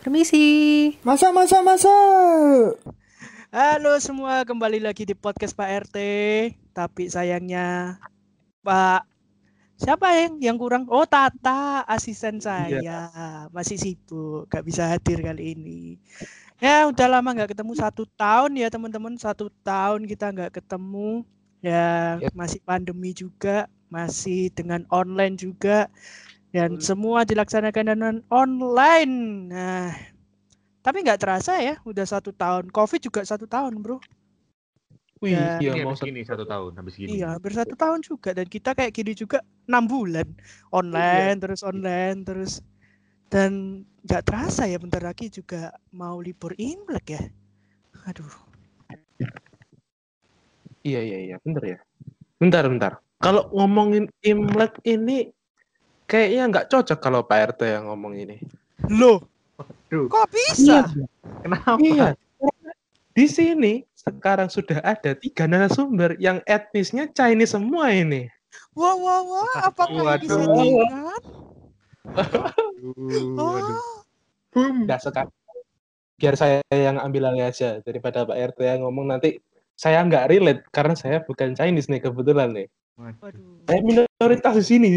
Permisi. Masa masa masa. Halo semua, kembali lagi di podcast Pak RT. Tapi sayangnya Pak siapa yang yang kurang? Oh Tata, asisten saya masih sibuk, gak bisa hadir kali ini. Ya udah lama nggak ketemu satu tahun ya teman-teman, satu tahun kita nggak ketemu. Ya Yep. masih pandemi juga, masih dengan online juga, dan semua dilaksanakan dengan online. Nah, tapi nggak terasa ya, udah satu tahun. Covid juga satu tahun, bro. Wih, Ya. iya Ini mau gini satu tahun habis gini. Iya, hampir satu tahun juga. Dan kita kayak gini juga enam bulan. Online, terus online, terus. Dan nggak terasa ya, bentar lagi juga mau libur Imlek ya. Aduh. Iya iya iya, bentar ya. Bentar bentar. Kalau ngomongin Imlek ini kayaknya nggak cocok kalau Pak RT yang ngomong ini. Loh, Aduh, kok bisa? kenapa? Iya. Di sini sekarang sudah ada tiga narasumber yang etnisnya Chinese semua ini. Wah, wah, wah. Apakah Waduh. settingan? Aduh, aduh. Oh, Udah sekarang biar saya yang ambil alih aja daripada Pak RT yang ngomong nanti saya nggak relate karena saya bukan Chinese nih kebetulan nih. waduh. Saya minoritas di sini.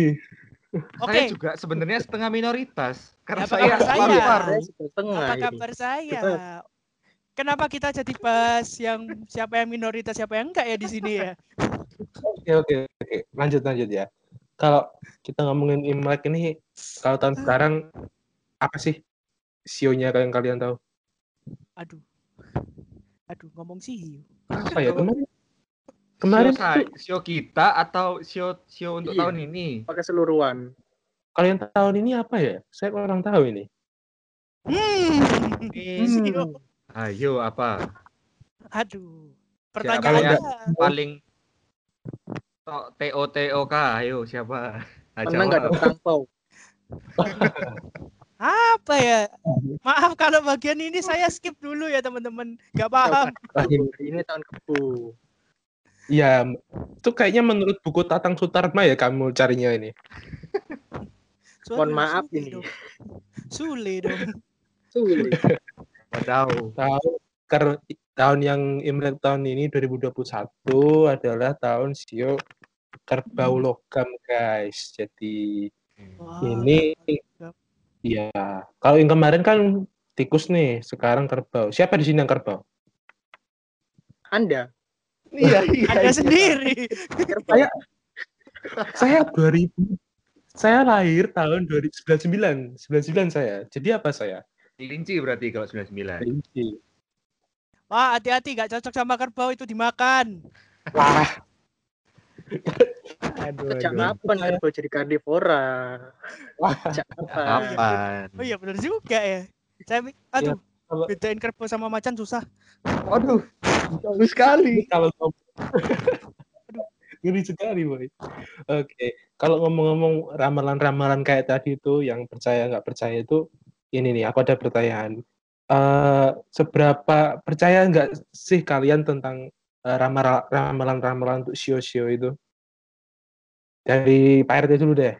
Oke, Saya juga sebenarnya setengah minoritas karena Apa saya kabar saya? lapar. apa kabar saya? Kenapa kita jadi bahas yang siapa yang minoritas, siapa yang enggak ya di sini ya? Oke oke oke lanjut lanjut ya. Kalau kita ngomongin Imlek ini kalau tahun sekarang apa sih sionya kalian kalian tahu? Aduh. Aduh, ngomong sih. Apa ya kemarin? Kemarin sio, tuh, sio kita atau sio sio untuk Iya. tahun ini? pakai seluruhan. kalian tahun ini apa ya? Saya kurang tahu ini. Hmm. Sio. Ayo apa? Aduh. Pertanyaannya paling to- TO TOK? Ayo siapa? Karena nggak perangpau. apa ya? Maaf kalau bagian ini saya skip dulu ya teman-teman. Gak paham. Ini tahun kebu. Iya, itu kayaknya menurut buku Tatang Sutarma ya kamu carinya ini. Mohon maaf Sule ini. dong. Sule dong. Sulit. Tahu. Tahun karena tahun yang Imlek tahun ini 2021 adalah tahun sio kerbau logam guys. Jadi Wah, ini ya kalau yang kemarin kan tikus nih, sekarang kerbau. Siapa di sini yang kerbau? Anda. Iya, iya. Anda sendiri. Saya saya 2000 saya lahir tahun 2099, 99 saya. Jadi apa saya? Kelinci berarti kalau 99. Kelinci. Wah, hati-hati gak cocok sama kerbau itu dimakan. Wah, Aduh, Sejak kapan kerbau jadi karnivora? wah. Sejak kapan? Kapan? Oh iya benar juga ya. Saya mi- aduh, kalau- bedain kerbau sama macan susah. Aduh, jauh sekali. kalau ngeri sekali boy. Oke, kalau ngomong-ngomong ramalan-ramalan kayak tadi itu yang percaya nggak percaya itu ini nih aku ada pertanyaan. Eh seberapa percaya nggak sih kalian tentang ramal- ramalan-ramalan untuk sio-sio itu? Dari Pak RT dulu deh.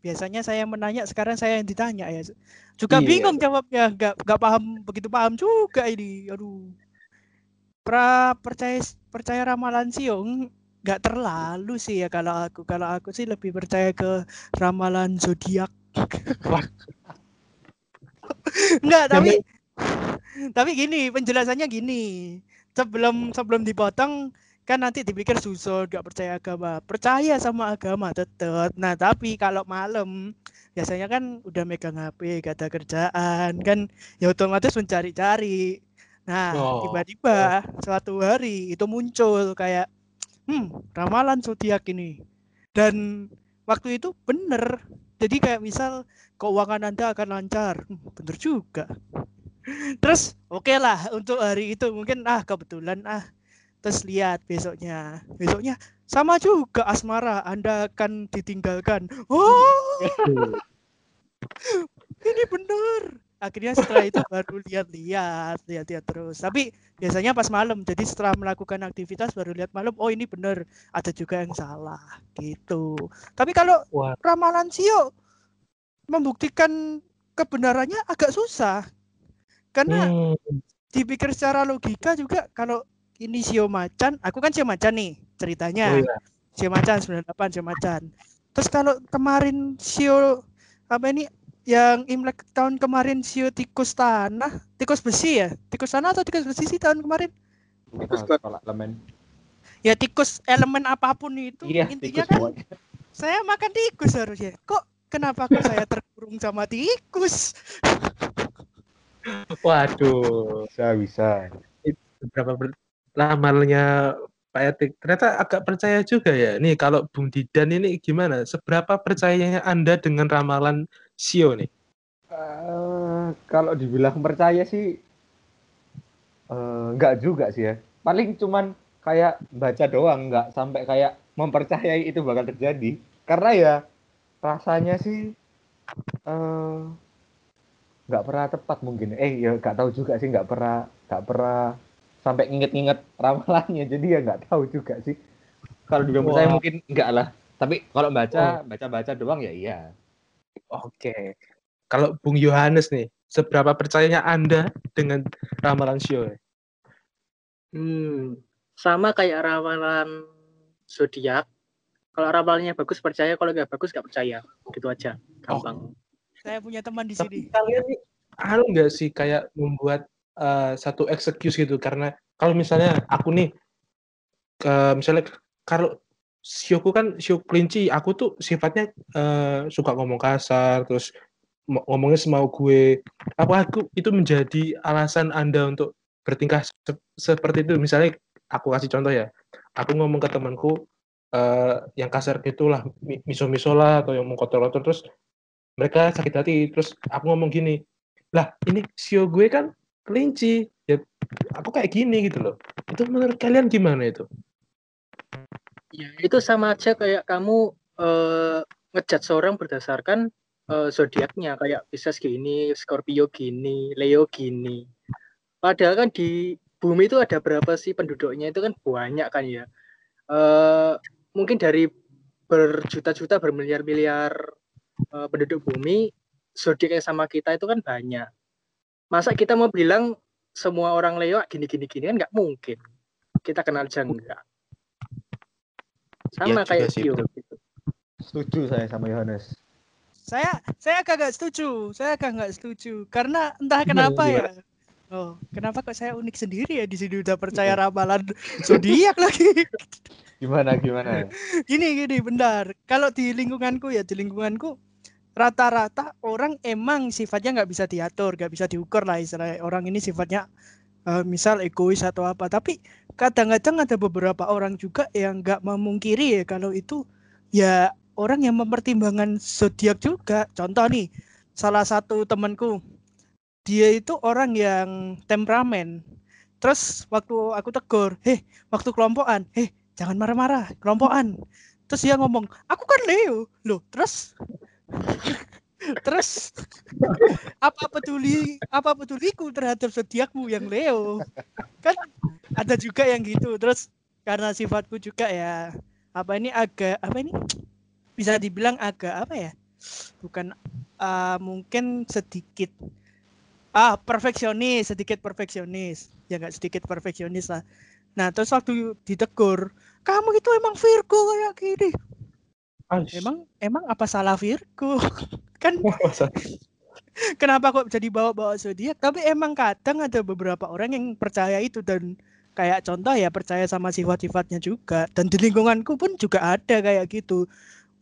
Biasanya saya yang menanya, sekarang saya yang ditanya ya. Juga Iya. bingung jawabnya, nggak nggak paham begitu paham juga ini. Aduh. Pra percaya percaya ramalan sih, eng- nggak terlalu sih ya kalau aku. Kalau aku sih lebih percaya ke ramalan zodiak. Wah. Enggak, tapi tapi gini, penjelasannya gini. Sebelum sebelum dipotong kan nanti dipikir susun gak percaya agama. Percaya sama agama tetap nah tapi kalau malam biasanya kan udah megang HP gak ada kerjaan. Kan ya otomatis mencari-cari. Nah Oh. tiba-tiba suatu hari itu muncul kayak hmm ramalan zodiak ini. Dan waktu itu bener. Jadi kayak misal keuangan anda akan lancar. Hmm, bener juga. Terus oke lah untuk hari itu. Mungkin ah kebetulan ah terus lihat besoknya. Besoknya sama juga asmara anda akan ditinggalkan. Oh! Ini bener akhirnya setelah itu baru lihat-lihat lihat-lihat terus. Tapi biasanya pas malam jadi setelah melakukan aktivitas baru lihat malam oh ini bener ada juga yang salah gitu. Tapi kalau Wah. ramalan sio membuktikan kebenarannya agak susah. Karena Hmm. dipikir secara logika juga kalau ini Sio Macan, aku kan Sio Macan nih ceritanya. Oh iya. Sio Macan 98 Sio Macan. Terus kalau kemarin Sio apa ini yang Imlek tahun kemarin Sio tikus tanah, tikus besi ya? Tikus tanah atau tikus besi sih tahun kemarin? Tikus elemen. Ya tikus elemen apa pun itu Iya, intinya kan pokoknya. saya makan tikus harusnya. Kok kenapa kok saya terkurung sama tikus? Waduh, Bisa, bisa. beberapa ber- lamarnya Pak Etik ternyata agak percaya juga ya. Nih kalau Bung Didan ini gimana? Seberapa percayanya Anda dengan ramalan Sio nih? Eh, kalau dibilang percaya sih eh, enggak juga sih ya. Paling cuman kayak baca doang, enggak sampai kayak mempercayai itu bakal terjadi. Karena ya rasanya sih nggak pernah tepat mungkin. Eh ya nggak tahu juga sih, nggak pernah nggak pernah sampai nginget-nginget ramalannya. Jadi ya nggak tahu juga sih. Kalau percaya Wah. mungkin enggak lah. Tapi kalau baca baca-baca doang ya iya. Oke. Kalau Bung Yohanes nih, seberapa percayanya Anda dengan ramalan Sio? Hmm, sama kayak ramalan zodiak. Kalau ramalannya bagus percaya, kalau nggak bagus nggak percaya. Gitu aja, gampang. Saya punya teman di Tapi sini. kalian nih, anu nggak sih kayak membuat eh, satu excuse gitu? Karena kalau misalnya aku nih, ke misalnya kalau sioku kan sio kelinci, aku tuh sifatnya eh, suka ngomong kasar, terus mo- ngomongnya semau gue. Apa aku itu menjadi alasan Anda untuk bertingkah se- seperti itu? Misalnya aku kasih contoh ya, aku ngomong ke temanku eh, yang kasar gitulah, mi- miso-miso lah atau yang mengkotor-kotor terus mereka sakit hati terus aku ngomong gini lah ini sio gue kan kelinci ya aku kayak gini gitu loh itu menurut kalian gimana itu Ya, itu sama aja kayak kamu eh, ngejat seorang berdasarkan eh, zodiaknya kayak Pisces gini, Scorpio gini, Leo gini. Padahal kan di bumi itu ada berapa sih penduduknya itu kan banyak kan ya. Eh, mungkin dari berjuta-juta bermiliar-miliar eh, penduduk bumi, zodiak yang sama kita itu kan banyak. Masa kita mau bilang semua orang Leo gini-gini gini kan nggak mungkin. Kita kenal aja enggak. Sama Iya juga kayak betul. gitu. Setuju saya sama Yohanes. Saya saya agak nggak setuju. Saya agak nggak setuju karena entah kenapa ya. Oh, kenapa kok saya unik sendiri ya di sini udah percaya ramalan zodiak lagi. Gimana gimana? gini gini bentar kalau di lingkunganku ya di lingkunganku rata-rata orang emang sifatnya nggak bisa diatur nggak bisa diukur lah istilahnya. Orang ini sifatnya eh, misal egois atau apa. Tapi kadang-kadang ada beberapa orang juga yang nggak memungkiri ya kalau itu ya orang yang mempertimbangkan zodiak juga. Contoh nih salah satu temanku dia itu orang yang temperamen. Terus waktu aku tegur heh waktu kelompokan heh jangan marah-marah kelompokan. Terus dia ngomong aku kan Leo. Loh terus terus apa peduli apa peduliku terhadap zodiakmu yang Leo? Kan ada juga yang gitu. Terus karena sifatku juga ya apa ini agak apa ini? Bisa dibilang agak apa ya? Bukan ah, mungkin sedikit. Ah perfeksionis sedikit perfeksionis. Ya nggak sedikit perfeksionis lah. Nah terus waktu ditegur kamu itu emang Virgo kayak gini Aish. emang emang apa salah Virgo? Kan kenapa kok jadi bawa-bawa zodiak? Tapi emang kadang ada beberapa orang yang percaya itu dan kayak contoh ya percaya sama sifat-sifatnya juga. Dan di lingkunganku pun juga ada kayak gitu.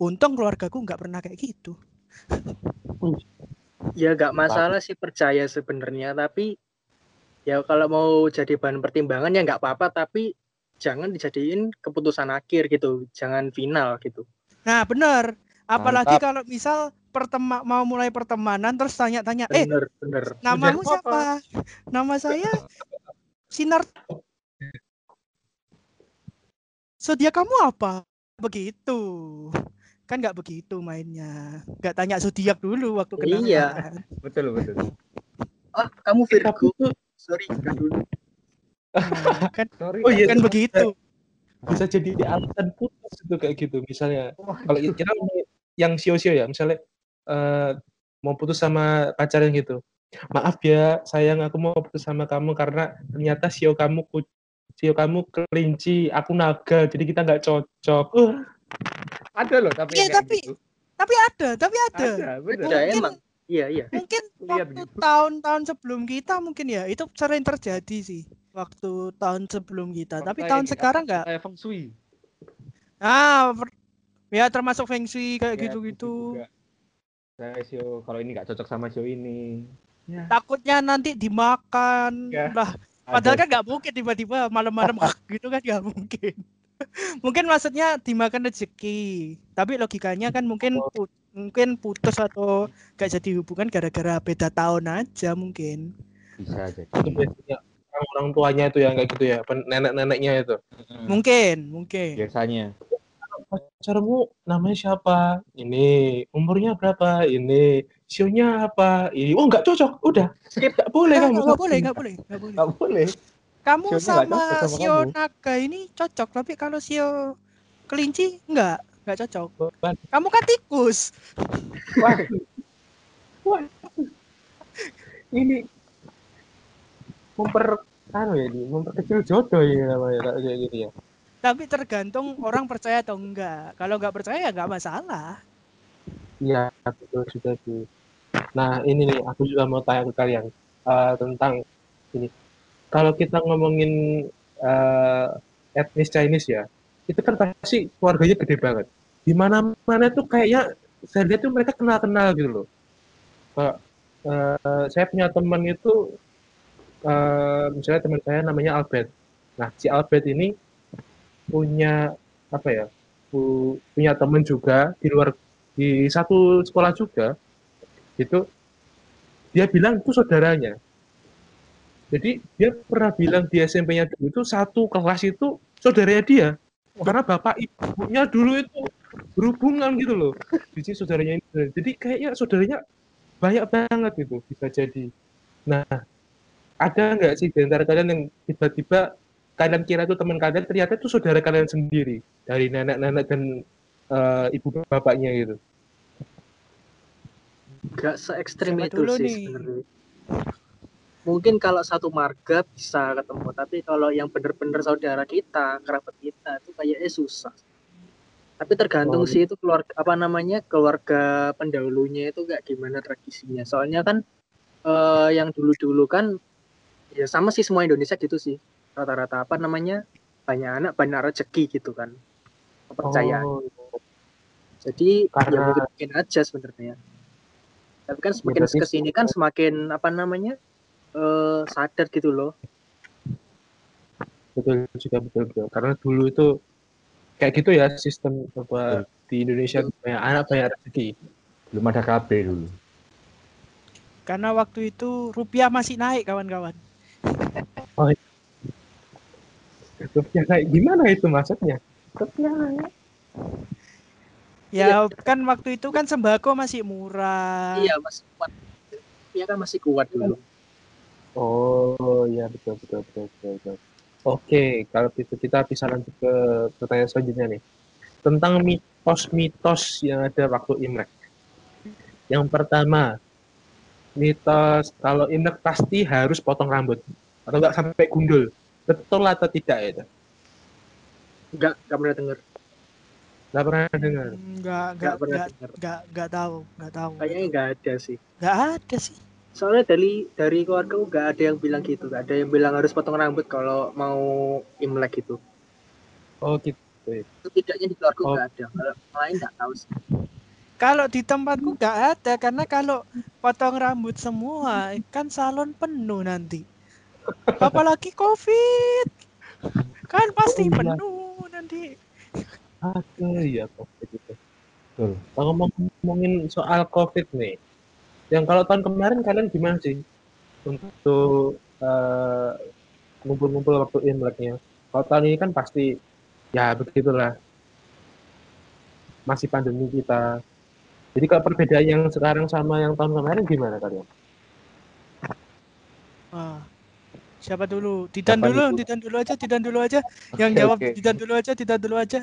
Untung keluargaku nggak pernah kayak gitu. Ya nggak masalah sih percaya sebenarnya, tapi ya kalau mau jadi bahan pertimbangan ya nggak apa-apa, tapi jangan dijadiin keputusan akhir gitu, jangan final gitu. Nah benar apalagi Mantap. kalau misal pertema mau mulai pertemanan terus tanya-tanya eh Bener, bener. namamu Zodiakmu siapa nama saya sinar zodiak kamu apa begitu kan nggak begitu mainnya nggak tanya zodiak dulu waktu kenalan Iya. Betul betul. Ah, kamu Virgo. Sorry, dulu. Nah, kan Sorry. Oh, iya. kan begitu bisa jadi alasan putus itu kayak gitu misalnya kalau kita yang sio-sio ya misalnya eh mau putus sama pacarnya gitu. Maaf ya, sayang aku mau putus sama kamu karena ternyata sio kamu sio kamu kelinci, aku naga, jadi kita nggak cocok. Uh, Ada loh tapi Iya, yang kayak tapi- gitu. Tapi ada, tapi ada. Ada, bener. Ada Mungkin- emang. Iya, iya. Mungkin waktu gitu. tahun-tahun sebelum kita mungkin ya itu sering terjadi sih waktu tahun sebelum kita. Tapi tahun sekarang nggak. Kayak feng shui. Ah, ya termasuk feng shui kayak Ya, gitu-gitu. juga. Saya sio kalau ini nggak cocok sama sio ini. Ya. Takutnya nanti dimakan. Ya. Lah, padahal Ada. kan nggak mungkin tiba-tiba malam-malam gitu kan nggak mungkin. mungkin maksudnya dimakan rezeki. Tapi logikanya kan mungkin Oh. pu- mungkin putus atau gak jadi hubungan gara-gara beda tahun aja mungkin. bisa itu biasanya orang-orang tuanya itu yang kayak gitu ya, nenek-neneknya itu. Mungkin, mungkin. Biasanya. pacarmu namanya siapa? Ini umurnya berapa? Ini sionya apa? Ini oh nggak cocok, udah skip nggak boleh Nggak, kamu. nggak boleh, nggak boleh, nggak boleh. Nggak boleh. Kamu Sionya nggak sama sama sio kamu. naga ini cocok, tapi kalau sio kelinci enggak, enggak cocok. Kamu kan tikus. Ini memper anu ya, ini, memperkecil jodoh ya namanya kayak gitu ya. Tapi tergantung orang percaya atau enggak. Kalau enggak percaya ya enggak masalah. Iya betul juga sih. Nah ini nih aku juga mau tanya ke kalian eh, tentang ini. Kalau kita ngomongin eh, etnis Chinese ya, itu kan pasti keluarganya gede banget. Di mana-mana tuh kayaknya saya lihat tuh mereka kenal-kenal gitu loh. Kayak, eh, saya punya teman itu, eh, misalnya teman saya namanya Albert. Nah si Albert ini punya apa ya? pu- punya teman juga di luar di satu sekolah juga itu dia bilang itu saudaranya. Jadi dia pernah bilang di SMP-nya dulu itu satu kelas itu saudaranya dia. Karena bapak ibunya dulu itu berhubungan gitu loh. Jadi saudaranya ini. Jadi kayaknya saudaranya banyak banget gitu bisa jadi. Nah ada nggak sih di antara kalian yang tiba-tiba kalian kira itu teman kalian ternyata itu saudara kalian sendiri dari nenek-nenek dan eh, ibu bapaknya gitu Gak se ekstrim itu sih sebenarnya. Mungkin kalau satu marga bisa ketemu, tapi kalau yang bener-bener saudara kita, kerabat kita itu kayaknya susah. Tapi tergantung Oh. sih itu keluarga apa namanya keluarga pendahulunya itu kayak gimana tradisinya. Soalnya kan eh, yang dulu-dulu kan ya sama sih semua Indonesia gitu sih. Rata-rata apa namanya banyak anak banyak rezeki gitu kan kepercayaan. Oh, Jadi ya Karena- mungkin mungkin aja sebenarnya. Tapi kan semakin berarti- ke sini kan semakin apa namanya eh sadar gitu loh. betul juga betul betul karena dulu itu kayak gitu ya sistem apa di Indonesia banyak anak banyak rezeki Belum ada KB dulu. Karena waktu itu rupiah masih naik kawan-kawan. Rupiah kayak gimana itu maksudnya Rupiah naik. Ya kan waktu itu kan sembako masih murah. Iya masih kuat. Iya kan masih kuat dulu. oh ya betul betul betul betul, betul. oke kalau gitu kita bisa lanjut ke pertanyaan selanjutnya nih tentang mitos-mitos yang ada waktu Imlek yang pertama mitos kalau Imlek pasti harus potong rambut atau enggak sampai gundul betul atau tidak itu Enggak enggak pernah dengar. nggak pernah dengar Enggak, Enggak enggak, pernah enggak, dengar. enggak, enggak tahu, enggak tahu. Kayaknya enggak ada sih. Enggak ada sih. Soalnya dari dari keluarga enggak ada yang bilang gitu. Enggak ada yang bilang harus potong rambut kalau mau Imlek gitu. oh gitu Setidaknya di keluarga Oh. enggak ada. Kalau lain enggak tahu sih. Kalau di tempatku enggak ada karena kalau potong rambut semua kan salon penuh nanti. Apalagi Covid. Kan pasti Oh, iya. penuh nanti. Ada ya COVID itu. Betul. Kalau ngomongin soal COVID nih, yang kalau tahun kemarin kalian gimana sih untuk eh, ngumpul-ngumpul waktu Imleknya? Kalau tahun ini kan pasti ya begitulah, masih pandemi kita. Jadi kalau perbedaan yang sekarang sama yang tahun kemarin gimana kalian? Ah. Siapa dulu? Didan Siapa dulu, itu? Didan dulu aja, Didan dulu aja. Yang Oke, jawab oke. Didan dulu aja, Didan dulu aja.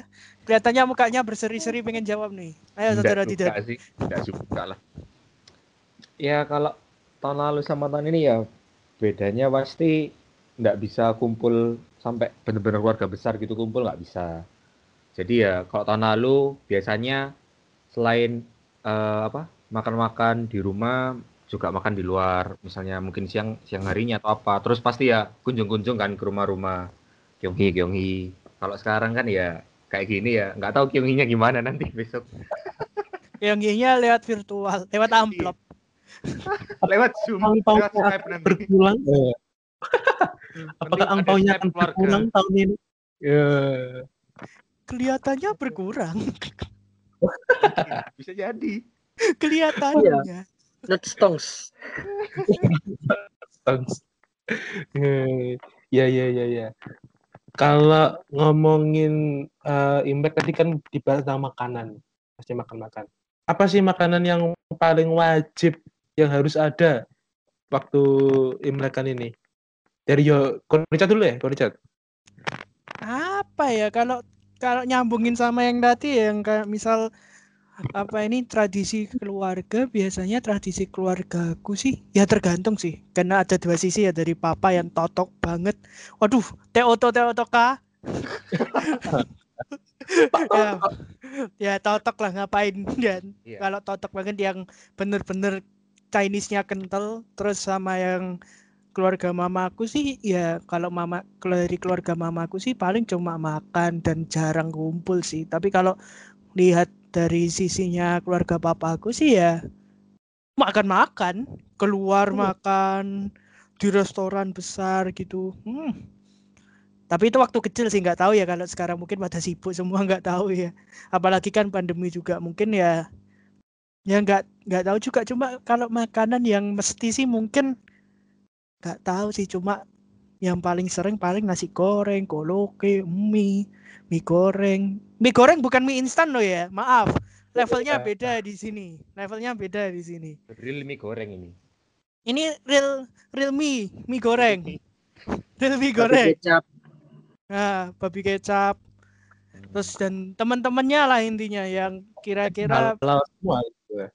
Kelihatannya mukanya berseri-seri pengen jawab nih. Ayo saudara Didan. sih, suka lah. Ya kalau tahun lalu sama tahun ini ya bedanya pasti nggak bisa kumpul sampai benar-benar keluarga besar gitu kumpul nggak bisa. Jadi ya kalau tahun lalu biasanya selain eh, apa makan-makan di rumah juga makan di luar misalnya mungkin siang siang harinya atau apa terus pasti ya kunjung-kunjung kan ke rumah-rumah Kyonghi Kyonghi kalau sekarang kan ya kayak gini ya nggak tahu Kyonghinya gimana nanti besok Yang nya lewat virtual, lewat amplop. lewat Zoom Angpaunya lewat Skype nanti berpulang. Eh, Apakah angpaunya akan berpulang tahun ini? Ya. Kelihatannya berkurang. Bisa jadi Kelihatannya. Not stongs. Thanks. Eh, Ya ya ya ya. Kalau ngomongin eh, Imlek tadi kan dibahas tentang makanan, pasti makan-makan. Apa sih makanan yang paling wajib yang harus ada waktu Imlekan ini? Dari yo, Koricat dulu ya, Koricat. Apa ya kalau kalau nyambungin sama yang tadi yang kayak misal apa ini tradisi keluarga biasanya tradisi keluargaku sih ya tergantung sih. Karena ada dua sisi ya dari papa yang totok banget. Waduh teoto teoto ka ya, ya totok lah ngapain dan Iya. kalau totok banget yang bener-bener Chinese-nya kental terus sama yang keluarga mamaku sih ya kalau mama kalau dari keluarga mamaku sih paling cuma makan dan jarang kumpul sih. Tapi kalau lihat dari sisinya keluarga papaku sih ya makan-makan keluar makan di restoran besar gitu. Hmm. tapi itu waktu kecil sih nggak tahu ya kalau sekarang mungkin pada sibuk semua nggak tahu ya. Apalagi kan pandemi juga mungkin ya ya nggak nggak tahu juga. Cuma kalau makanan yang mesti sih mungkin nggak tahu sih cuma yang paling sering paling nasi goreng koloke mie mie goreng. Mie goreng bukan mie instan loh ya maaf. Levelnya beda di sini levelnya beda di sini. Real mie goreng ini. Ini real real mie mie goreng. Real mie goreng. kecap. nah babi kecap. Terus dan teman-temannya lah intinya yang kira-kira gitu.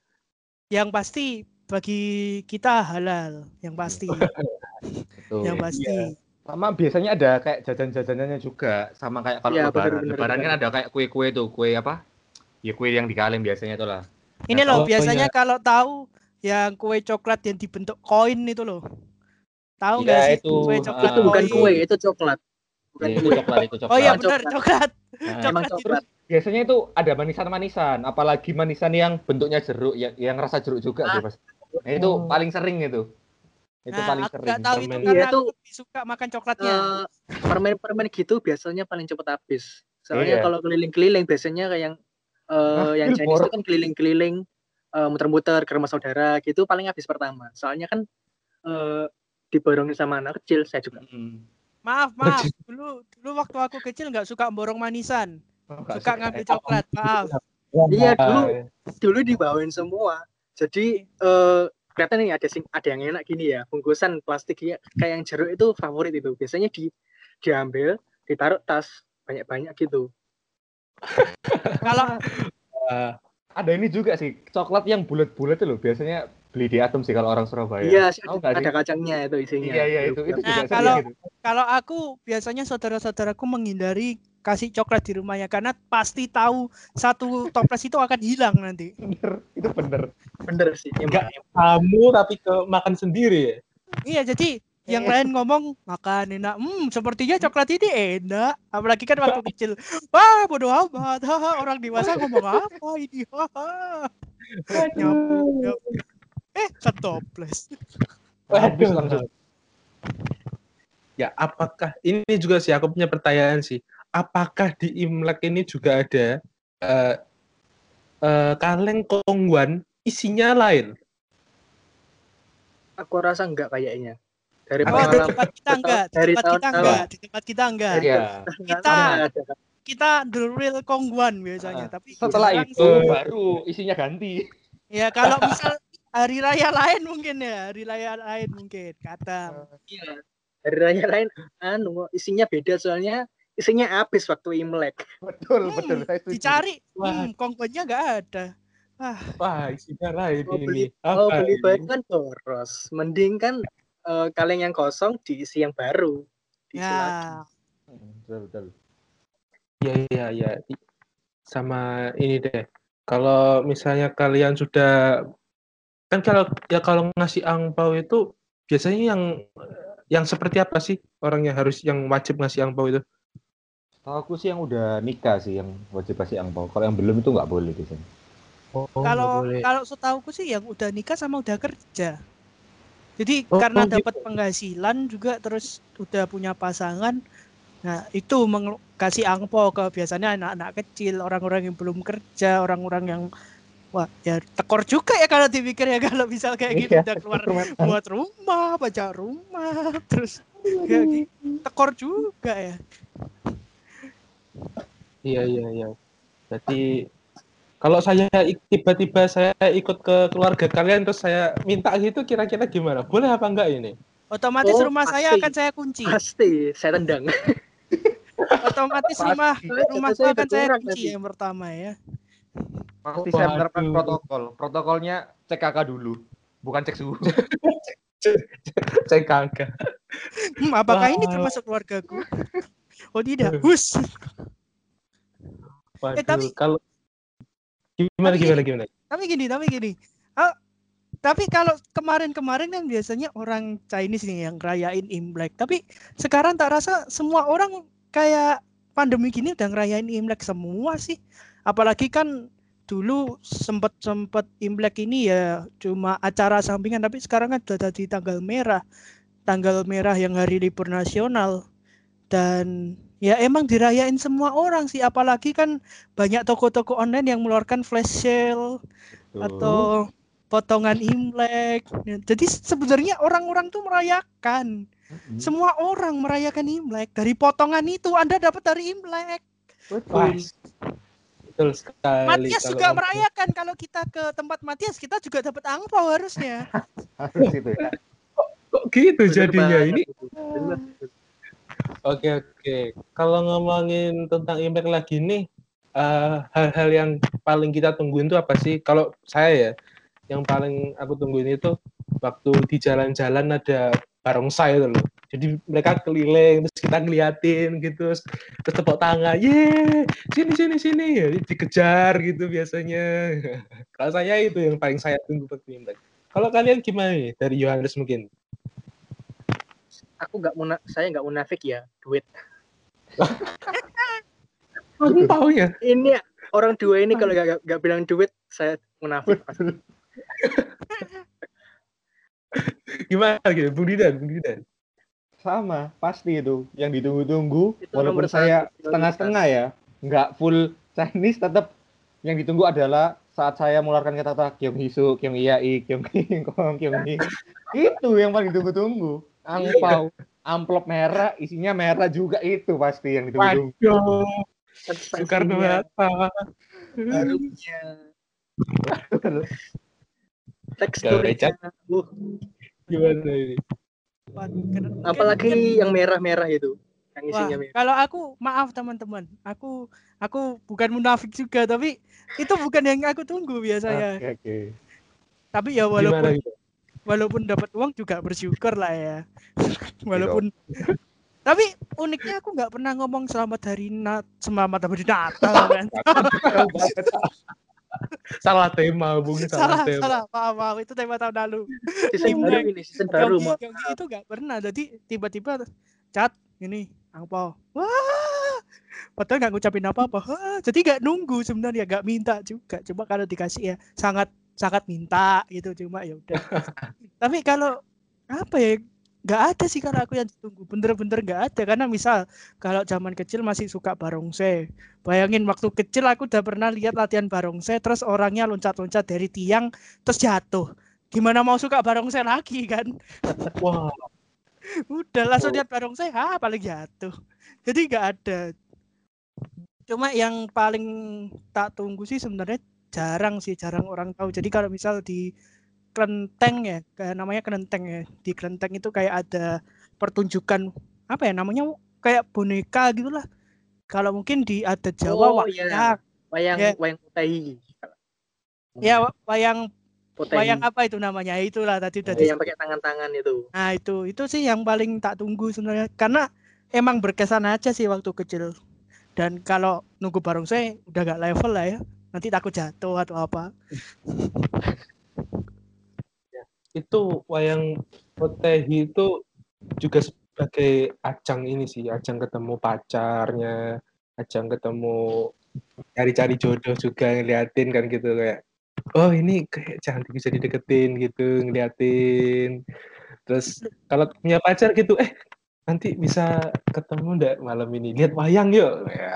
yang pasti bagi kita halal yang pasti Betul. yang pasti sama biasanya ada kayak jajan-jajanannya juga sama kayak kalau Iya, lebaran bener-bener, lebaran kan bener. ada kayak kue-kue tuh kue apa ya kue yang di kaleng biasanya tuh lah ini Nah, loh biasanya punya- kalau tahu yang kue coklat yang dibentuk koin itu loh tahu Iya, nggak sih itu, kue ah. coklat Itu bukan kue, itu coklat. Bukan Ya, itu kue. coklat itu coklat oh iya benar coklat Nah, coklat coklat. biasanya itu ada manisan-manisan apalagi manisan yang bentuknya jeruk yang, yang rasa jeruk juga Ah. sih mas nah, itu Oh. paling sering itu itu nah paling aku sering tahu itu permen. karena Iya, aku tuh- lebih suka makan coklatnya Eh, permen-permen gitu biasanya paling cepat habis. Soalnya Iya. kalau keliling-keliling biasanya kayak yang eh, Hah, yang Chinese itu kan keliling-keliling eh, muter-muter ke rumah saudara gitu paling habis pertama. Soalnya kan eh diborongin sama anak kecil saya juga. Mm. maaf maaf dulu dulu waktu aku kecil nggak suka borong manisan Oh, suka suka ngambil coklat maaf Iya, dulu. Dulu dibawain semua. Jadi eh kelihatan nih ada sing ada yang enak gini ya bungkusan plastik ya. Kayak yang jeruk itu favorit itu. Biasanya di diambil ditaruh tas banyak-banyak gitu. Kalau ah, ada ini juga sih coklat yang bulat-bulat itu loh. Biasanya beli di Atom sih kalau orang Surabaya. Iya nggak ada sih? kacangnya itu isinya. Iya iya itu itu Nah, juga kalau- gitu. kalau aku biasanya saudara-saudaraku menghindari kasih coklat di rumahnya karena pasti tahu satu toples itu akan hilang nanti bener itu bener bener sih Enggak. kamu tapi ke makan sendiri ya? iya jadi yang Iya. lain ngomong makan enak hmm sepertinya coklat ini enak apalagi kan waktu kecil wah bodo amat haha orang dewasa ngomong apa ini haha Nyambung, nyambung. eh setoples habis Waduh. langsung Ya, apakah ini juga sih aku punya pertanyaan sih. Apakah di Imlek ini juga ada eh eh, kaleng kongguan? Isinya lain? aku rasa enggak kayaknya. Dari oh di tempat kita enggak? Di tempat kita enggak? Di tempat kita enggak? Iya. Kita- kita the real kongguan biasanya Ah, tapi setelah itu sih. baru isinya ganti. Ya kalau misal hari raya lain mungkin ya hari raya lain mungkin kata. Iya. Hari raya lain anu isinya beda soalnya isinya habis waktu Imlek. betul Hmm, betul saya setuju dicari Wah. hmm, kongguannya enggak ada Wah, Wah, isinya lain Mau ini. beli, mau beli baju kan boros. Mending kan eh, kaleng yang kosong diisi yang baru. Diisi lagi. ya. Betul, betul. Iya, iya, iya. Sama ini deh. Kalau misalnya kalian sudah kan kalau ya kalau ngasih angpau itu biasanya yang yang seperti apa sih orang yang harus yang wajib ngasih angpau itu? Tahu aku sih yang udah nikah sih yang wajib kasih angpau. Kalau yang belum itu nggak boleh di sini. Oh, kalau kalau setauku sih yang udah nikah sama udah kerja. Jadi Oh, karena oh, dapat penghasilan juga terus udah punya pasangan. Nah, itu kasih angpo ke biasanya anak-anak kecil, orang-orang yang belum kerja, orang-orang yang wah ya tekor juga ya kalau dipikir ya kalau misal kayak gitu Iya, udah keluar rumah- buat rumah, baca rumah, terus kayak gitu. tekor juga ya. Iya, iya, iya. Jadi kalau saya tiba-tiba saya ikut ke keluarga kalian terus saya minta gitu kira-kira gimana? Boleh apa enggak ini? Otomatis Oh, rumah saya pasti. akan saya kunci. Pasti saya tendang. Otomatis rumah rumah Saya akan saya kunci nanti. yang pertama ya. Pasti saya menerapkan protokol. Protokolnya cek kakak dulu, bukan cek suhu. Saya kagak. Hmm, apakah ini Wah. termasuk keluargaku? Oh tidak, hus. Waduh, tapi- kalau gimana tapi gimana gimana? Tapi gini, tapi gini. Ah, tapi kalau kemarin-kemarin kan biasanya orang Chinese nih yang ngerayain Imlek. Tapi sekarang tak rasa semua orang kayak pandemi gini udah ngerayain Imlek semua sih. Apalagi kan dulu sempet sempet Imlek ini ya cuma acara sampingan tapi sekarang kan udah jadi tanggal merah. Tanggal merah yang hari libur nasional dan ya emang dirayain semua orang sih apalagi kan banyak toko-toko online yang mengeluarkan flash sale atau potongan Imlek. Jadi sebenarnya orang-orang tuh merayakan. Semua orang merayakan Imlek. Dari potongan itu Anda dapat dari Imlek. Betul. betul sekali. Matias kalau juga ngomong- merayakan. Kalau kita ke tempat Matias kita juga dapat angpau harusnya. Harus itu ya. Kok gitu Bener jadinya banget. ini? Bener. Oke oke. Kalau ngomongin tentang Imlek lagi nih, eh, hal-hal yang paling kita tungguin itu apa sih? Kalau saya ya, yang paling aku tungguin itu waktu di jalan-jalan ada barongsai itu loh. Jadi mereka keliling terus kita ngeliatin gitu, terus tepuk tangan, ye, sini sini sini, ya, dikejar gitu biasanya. Kalau saya itu yang paling saya tunggu waktu Imlek. Kalau kalian gimana nih dari Yohanes mungkin? Aku nggak muna, saya nggak munafik ya, duit. Aku tahu ya. Ini orang dua ini kalau nggak nggak bilang duit, saya munafik. pasti. Gimana gitu, Bung Didan, Bung Didan. Sama, pasti itu. Yang ditunggu-tunggu, Itu walaupun saya setengah-setengah ya, nggak full Chinese, tetap yang ditunggu adalah saat saya mengeluarkan kata-kata Kyung Hisu, Kyung Iyai, Kyung King Kong, Kyung Hi. Itu yang paling ditunggu-tunggu. Angpau, amplop merah, isinya merah juga itu pasti yang Sensasinya, Soekarno Hatta. harumnya, teksturnya. Uh, Gimana ini? Wah, apalagi yang merah-merah itu, yang Wah, isinya merah. kalau aku maaf teman-teman, aku aku bukan munafik juga, tapi itu bukan yang aku tunggu biasanya. Oke, oke. Tapi ya Gimana walaupun gitu? Walaupun dapat uang juga bersyukur lah ya. walaupun tapi uniknya aku nggak pernah ngomong selamat hari Nat selamat hari Natal kan. Salah tema, Bung. Salah, salah tema. salah maaf maaf itu tema tahun lalu. Season baru ini, season baru Yogi, itu nggak pernah. Jadi tiba-tiba cat ini angpau. Wah, padahal nggak ngucapin apa-apa. Jadi nggak nunggu sebenarnya, nggak minta juga. Cuma kalau dikasih ya sangat sangat minta gitu. Cuma ya udah. Tapi kalau apa ya? Nggak ada sih kalau aku yang ditunggu. Bener-bener nggak ada. Karena misal kalau zaman kecil masih suka barongsai. Bayangin waktu kecil aku udah pernah lihat latihan barongsai. Terus orangnya loncat-loncat dari tiang terus jatuh. Gimana mau suka barongsai lagi kan? Wah, Udah langsung lihat barongsai, ah paling jatuh. Jadi nggak ada. Cuma yang paling tak tunggu sih sebenarnya jarang sih, jarang orang tahu. Jadi kalau misal di kelenteng ya, kayak namanya kelenteng ya. Di kelenteng itu kayak ada pertunjukan apa ya namanya kayak boneka gitulah. Kalau mungkin di adat Jawa Oh, wayang. iya. Wayang Ya. wayang. Ya wa- wayang Poteng. wayang apa itu namanya? Itulah tadi udah Iya, yang pakai tangan-tangan itu. Nah, itu itu sih yang paling tak tunggu sebenarnya karena emang berkesan aja sih waktu kecil. Dan kalau nunggu barongsai udah gak level lah ya. Nanti takut jatuh atau apa. itu wayang potehi itu juga sebagai ajang ini sih ajang ketemu pacarnya ajang ketemu cari-cari jodoh juga ngeliatin kan gitu kayak oh ini kayak cantik bisa dideketin gitu ngeliatin terus kalau punya pacar gitu eh nanti bisa ketemu ndak malam ini lihat wayang yuk ya.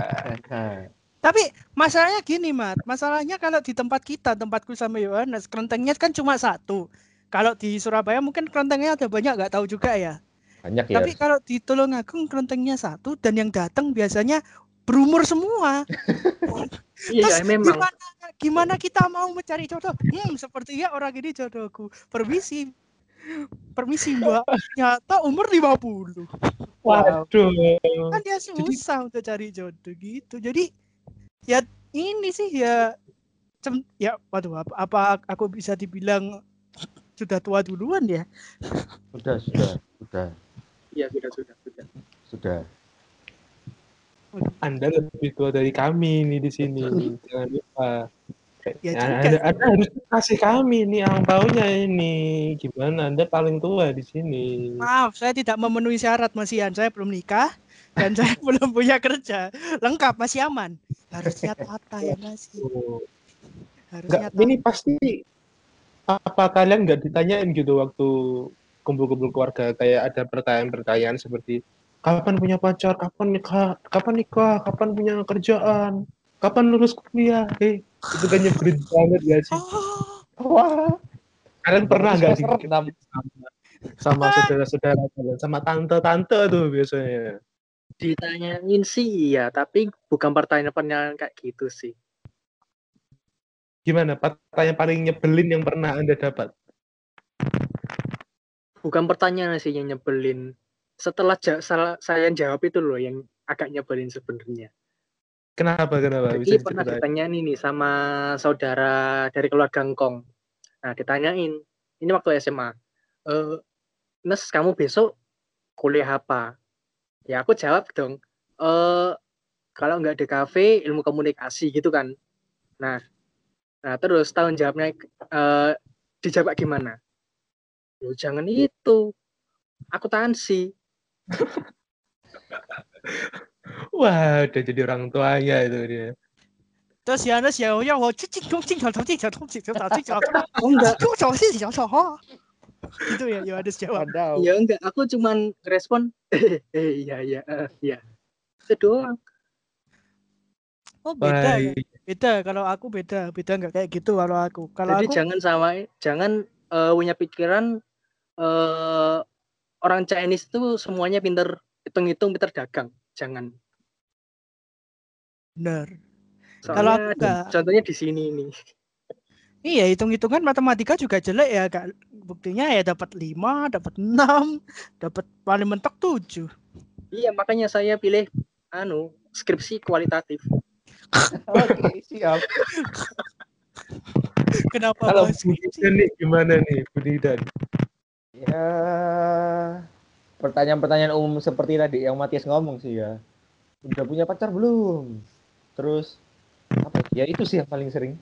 Tapi masalahnya gini, Mat. Masalahnya kalau di tempat kita, tempatku sama Yohanes, kelentengnya kan cuma satu. Kalau di Surabaya mungkin kelentengnya ada banyak, nggak tahu juga ya. banyak ya. Tapi kalau di Tulungagung kelentengnya satu dan yang datang biasanya berumur semua. Iya, Terus memang. gimana gimana kita mau mencari jodoh? Hmm, sepertinya orang ini jodohku. Permisi. Permisi, Mbak. Ternyata umur 50. waduh Kan dia susah untuk cari jodoh gitu. Jadi ya ini sih ya cem- ya waduh apa, apa aku bisa dibilang sudah tua duluan ya? Sudah, sudah, sudah, Iya, sudah, sudah, sudah. sudah. anda lebih tua dari kami nih di sini jangan lupa Ya Ya, juga anda, anda harus kasih kami nih angpaunya ini gimana anda paling tua di sini Maaf, saya tidak memenuhi syarat Mas Ian. Saya belum nikah dan saya belum punya kerja. Lengkap masih aman. Harusnya tata ya sih? Oh. Harusnya tata. ini pasti apa kalian nggak ditanyain gitu waktu kumpul-kumpul keluarga kayak ada pertanyaan-pertanyaan seperti kapan punya pacar, kapan nikah, kapan nikah, kapan punya kerjaan, kapan lulus kuliah, eh itu kan nyebelin banget gak sih? Oh, Wah, Kalian pernah nggak sih sama saudara-saudara kalian, sama tante-tante tuh biasanya? Ditanyain sih iya, tapi bukan pertanyaan-pertanyaan kayak gitu sih. Gimana pertanyaan paling nyebelin yang pernah anda dapat? Bukan pertanyaan sih yang nyebelin. Setelah ja- saya jawab itu loh yang agak nyebelin sebenarnya. Kenapa kenapa? Jadi Bisa pernah ditanyain ini sama saudara dari keluarga Ngkong. Nah, ditanyain, ini waktu SMA. Eh, Nes, kamu besok kuliah apa? Ya aku jawab dong. Eh, kalau nggak di kafe, ilmu komunikasi gitu kan. Nah, nah terus tahun jawabnya eh, dijawab gimana? Loh, jangan itu. Akuntansi. Wah, udah jadi orang tuanya itu dia. terus Yohanes ya ya 我去进攻进球投进球投进球打进球， Oh enggak, 跟我手是小手哈。 Gitu ya Yohanes jawab. Ya enggak. Aku cuman respon, eh, iya iya eh, iya. Itu doang. Oh beda Wah, ya. Beda kalau aku beda, beda nggak kayak gitu kalau aku. Kalau Jadi aku jangan sama jangan eh, punya pikiran eh, orang Chinese itu semuanya pinter hitung-hitung, pinter dagang. Jangan. bener. Kalau aku enggak. contohnya di sini nih. Iya, hitung-hitungan matematika juga jelek ya, Kak. Buktinya ya dapat 5, dapat 6, dapat paling mentok 7. Iya, makanya saya pilih anu skripsi kualitatif. Oke, siap. Kenapa Kalau skripsi? Nih gimana nih Budi Dan? Ya, pertanyaan-pertanyaan umum seperti tadi yang Matias ngomong sih ya. Udah punya pacar belum? Terus apa? Ya itu sih yang paling sering.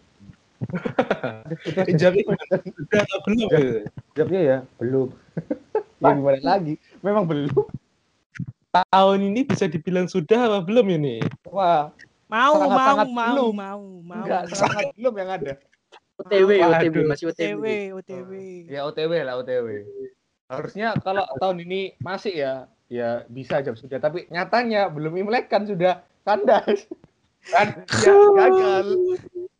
Gimana? Udah atau belum? Jawabnya ya belum. ya gimana lagi? Memang belum. Tahun ini bisa dibilang sudah apa belum ini? Wah, Mau, mau, Sangat-sangat mau, belum. mau, mau. enggak sangat belum yang ada. OTW. OTW, masih OTW, OTW. OTW. Ya OTW lah OTW. Harusnya kalau tahun ini masih ya, ya bisa jawab sudah. Tapi nyatanya belum Imlek kan sudah kandas. Kan ya, gagal.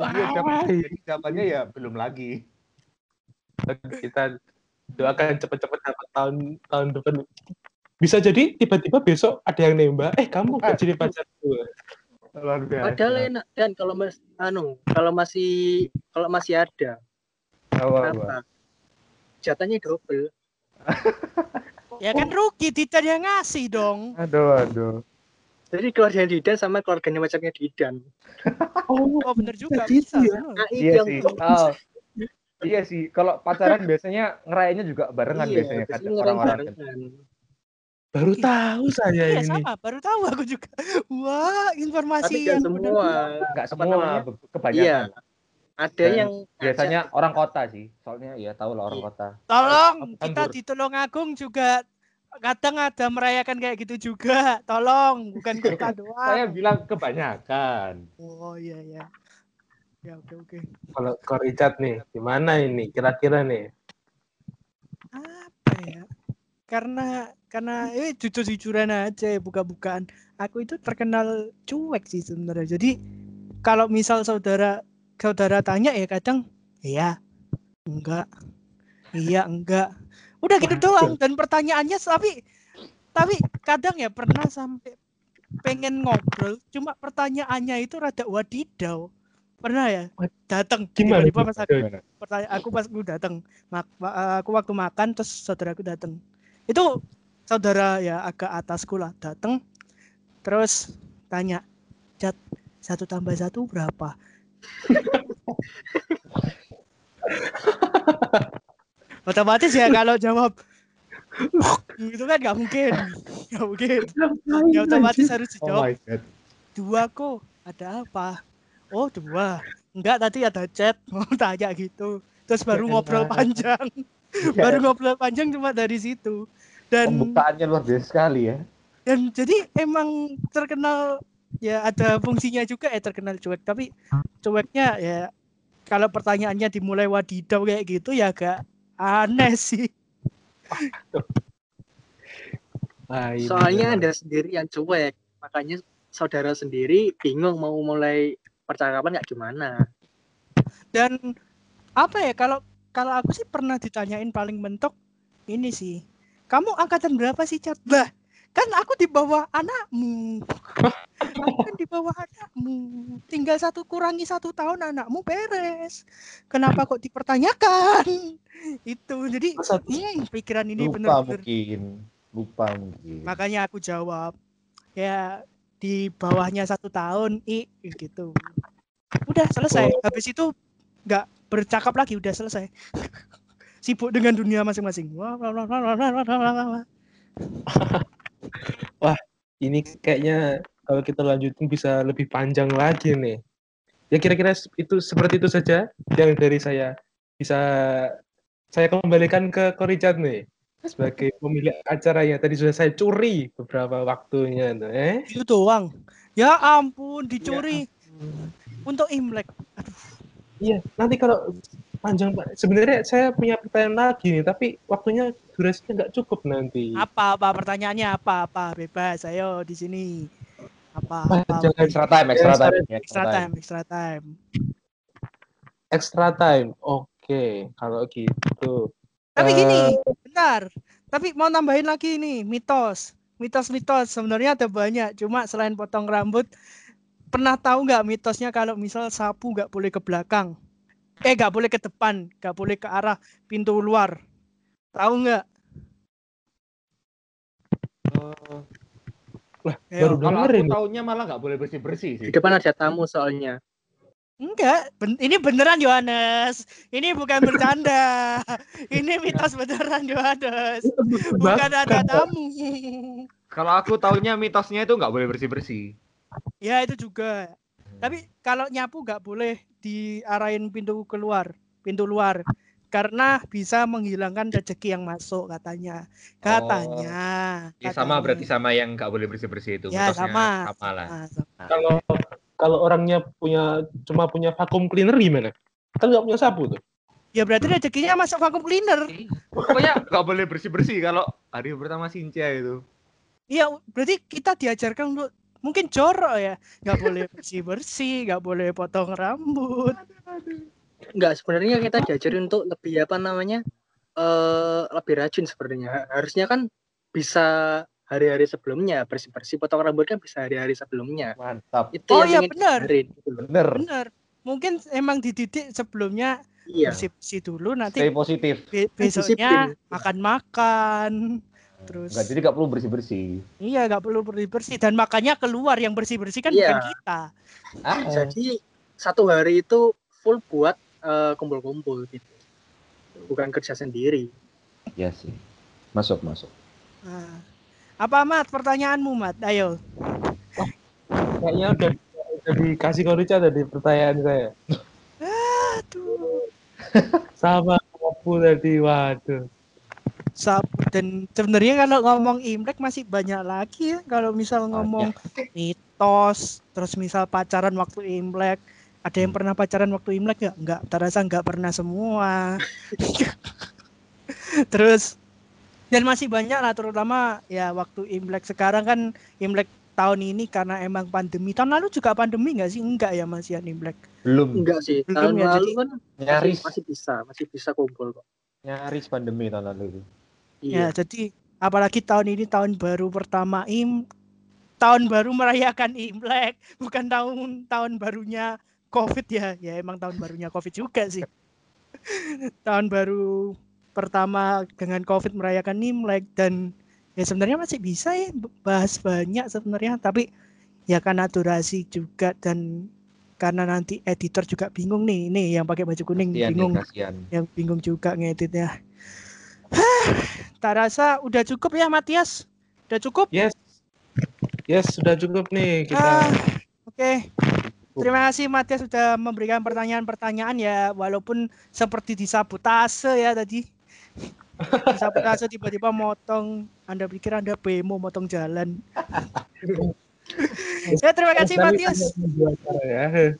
Ya, jadi jawabannya ya belum lagi. Kita doakan cepat-cepat dapat tahun tahun depan. Bisa jadi tiba-tiba besok ada yang nembak, eh kamu gak jadi pacar gue. Padahal enak dan kalau mas anu kalau masih kalau masih ada Apa, apa? jatahnya double Ya kan rugi, tidak yang ngasih dong. Aduh, aduh. Jadi keluarganya Didan sama keluarganya pacarnya Didan. Oh, Oh bener juga bisa. ya? Nah, Iya sih. Oh. Iya sih, kalau pacaran biasanya ngerayainnya juga barengan iya, biasanya kan orang-orang. barengan. Baru tahu saya Iya ini. sama, baru tahu aku juga. Wah, informasi Tapi yang semua. Enggak semua, kebanyakan. Iya. Ada Dan yang Biasanya orang kota sih, soalnya ya tahu lah orang Iya. kota. Tolong kita dur- di Tulungagung juga kadang ada merayakan kayak gitu juga. Tolong, bukan kita doang. Saya bilang kebanyakan. Oh iya iya. Ya oke oke. Kalau Ko Richard nih, gimana ini kira-kira nih? Apa ya? Karena karena eh jujur-jujuran aja ya, buka-bukaan. Aku itu terkenal cuek sih sebenarnya. Jadi kalau misal saudara saudara tanya ya kadang iya, enggak, iya enggak. Udah gitu doang dan pertanyaannya tapi tapi kadang ya pernah sampai pengen ngobrol cuma pertanyaannya itu rada wadidaw. Pernah ya? Datang Gimana pas aku Gimana? pertanyaan aku pas aku datang mak- aku waktu makan terus saudaraku datang itu saudara ya agak atasku lah datang terus tanya cat satu tambah satu berapa otomatis ya kalau jawab itu kan nggak mungkin. Nggak mungkin. Ya otomatis harus Oh dijawab. dua kok ada apa? Oh dua. Enggak tadi ada chat mau tanya gitu. Terus baru Ya ngobrol panjang. Baru ngobrol panjang cuma dari situ. Dan Pembukaannya luar biasa sekali ya. dan jadi emang terkenal ya ada fungsinya juga ya terkenal cuek. Tapi cueknya ya kalau pertanyaannya dimulai wadidaw kayak gitu ya agak aneh sih Ah, ini Soalnya. Anda sendiri yang cuek, makanya saudara sendiri bingung mau mulai percakapan kayak gimana. dan apa ya kalau kalau aku sih pernah ditanyain paling mentok ini sih kamu angkatan berapa sih cat lah kan aku di bawah anakmu. Aku kan di bawah anakmu. Tinggal satu kurangi satu tahun anakmu beres. Kenapa kok dipertanyakan? Itu. Jadi Masa- hmm, pikiran ini Lupa bener-bener mungkin. Lupa mungkin. makanya aku jawab ya di bawahnya satu tahun i gitu. Udah selesai. Oh. habis itu nggak bercakap lagi udah selesai. Sibuk dengan dunia masing-masing Wah, ini kayaknya kalau kita lanjutin bisa lebih panjang lagi nih. Ya kira-kira itu seperti itu saja yang dari saya. Bisa saya kembalikan ke Korijat nih sebagai pemilik acara acaranya. Tadi sudah saya curi beberapa waktunya eh. Itu doang. Ya ampun, dicuri. Ya ampun. Untuk Imlek. Iya, nanti kalau panjang Pak. Sebenarnya saya punya pertanyaan lagi nih, tapi waktunya durasinya nggak cukup nanti. apa apa pertanyaannya apa apa bebas ayo di sini apa apa jangan Extra time, extra time. extra time extra time extra time. Oke, kalau gitu. Tapi gini, Eh, bentar. Tapi mau nambahin lagi nih, mitos. Mitos-mitos sebenarnya ada banyak. Cuma selain potong rambut, pernah tahu nggak mitosnya kalau misal sapu nggak boleh ke belakang? Eh, nggak boleh ke depan, nggak boleh ke arah pintu luar. Tahu nggak? Eh, Lah, baru Kalau aku ini. taunya malah nggak boleh bersih bersih Di sih. depan ada tamu soalnya. Enggak, ben- ini beneran Yohanes. Ini bukan bercanda. ini mitos beneran Yohanes. Bukan ada tamu. Kalau aku taunya mitosnya itu nggak boleh bersih bersih. Ya itu juga. Tapi kalau nyapu nggak boleh diarahin pintu keluar, pintu luar, karena bisa menghilangkan rezeki yang masuk katanya. Katanya. Ya, sama katanya. berarti sama yang nggak boleh bersih bersih itu. Ya, mitosnya sama. sama lah. Sama. Kalau kalau orangnya punya cuma punya vacuum cleaner gimana? Kan nggak punya sapu tuh. Ya berarti rezekinya masuk vacuum cleaner. Pokoknya nggak boleh bersih bersih kalau hari pertama Sincia itu. Iya, berarti kita diajarkan untuk mungkin jorok ya, nggak boleh bersih bersih, nggak boleh potong rambut. Enggak, sebenarnya kita diajarin untuk lebih apa namanya? eh lebih rajin sebenarnya. Harusnya kan bisa hari-hari sebelumnya bersih-bersih potong rambut kan bisa hari-hari sebelumnya. Mantap. Itu Oh yang iya, ingin benar. gitu loh. Bener. Bener. Mungkin emang dididik sebelumnya Iya. bersih bersih dulu, nanti Stay positif. be- besoknya disiplin. makan-makan, Terus Enggak, jadi nggak perlu bersih-bersih. iya nggak perlu bersih bersih dan makanya keluar yang bersih bersih kan Iya. bukan kita. Ah, Jadi satu hari itu full buat eh, kumpul-kumpul gitu. Bukan kerja sendiri. ya sih. Masuk, masuk. Nah, apa Mat pertanyaanmu Mat? Ayo. Kayaknya udah udah dikasih ke Rica tadi pertanyaan saya. Aduh. Sama aku tadi, waduh. Dan sebenarnya kalau ngomong Imlek masih banyak lagi ya. Kalau misal ngomong mitos terus misal pacaran waktu Imlek ada yang pernah pacaran waktu Imlek ya enggak terasa enggak pernah semua. Terus dan masih banyak lah terutama ya waktu Imlek. Sekarang kan Imlek tahun ini karena emang pandemi. Tahun lalu juga pandemi enggak sih? Enggak ya Mas Yan Imlek? Belum. Enggak sih. Belum Tahun ya, lalu jadi- kan Nyaris. masih, masih bisa, masih bisa kumpul kok. Nyaris pandemi tahun lalu itu. Ya, Iya. jadi apalagi tahun ini tahun baru pertama Im tahun baru merayakan Imlek, bukan tahun tahun barunya Covid ya. Ya emang tahun barunya Covid juga sih. tahun baru pertama dengan Covid merayakan Imlek dan ya sebenarnya masih bisa ya bahas banyak sebenarnya tapi ya karena durasi juga dan karena nanti editor juga bingung nih, nih yang pakai baju kuning Kasian, bingung ya, kasian. yang bingung juga ngeditnya. Tak rasa udah cukup ya Matias? Udah cukup? Yes. Yes, sudah cukup nih kita. Ah, Oke. Terima kasih Matias sudah memberikan pertanyaan-pertanyaan ya walaupun seperti disabotase ya tadi. Disabotase tiba-tiba motong Anda pikir Anda bemo motong jalan. ya terima kasih Matias. ya.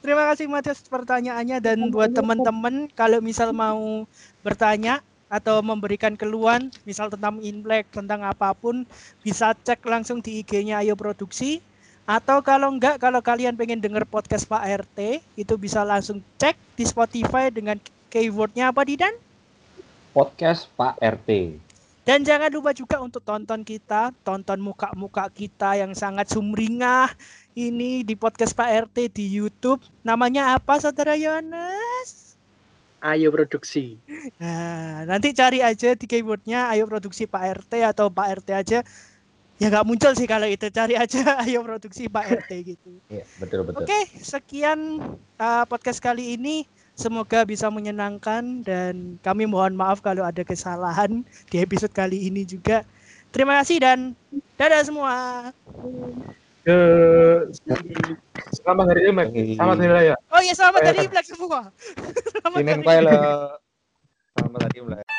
Terima kasih Matias pertanyaannya dan buat teman-teman kalau misal mau bertanya atau memberikan keluhan misal tentang Imlek tentang apa pun bisa cek langsung di IG-nya Ayo Produksi. Atau kalau enggak kalau kalian pengen denger podcast Pak RT itu bisa langsung cek di Spotify dengan keywordnya apa Didan? Podcast Pak RT. dan jangan lupa juga untuk tonton kita tonton muka-muka kita yang sangat sumringah ini di podcast Pak RT di YouTube. Namanya apa saudara Yohanes Ayo produksi. Nah, nanti cari aja di keywordnya ayo produksi Pak RT atau Pak RT aja. Ya nggak muncul sih kalau itu cari aja ayo produksi Pak RT gitu. Iya, betul betul. Oke, sekian uh, podcast kali ini. Semoga bisa menyenangkan dan kami mohon maaf kalau ada kesalahan di episode kali ini juga. Terima kasih dan dadah semua. Ke selamat hari Imlek. Selamat hari raya. Oh iya selamat Kayak dari Imlek semua. Selamat hari Pile. Selamat tadi mulai.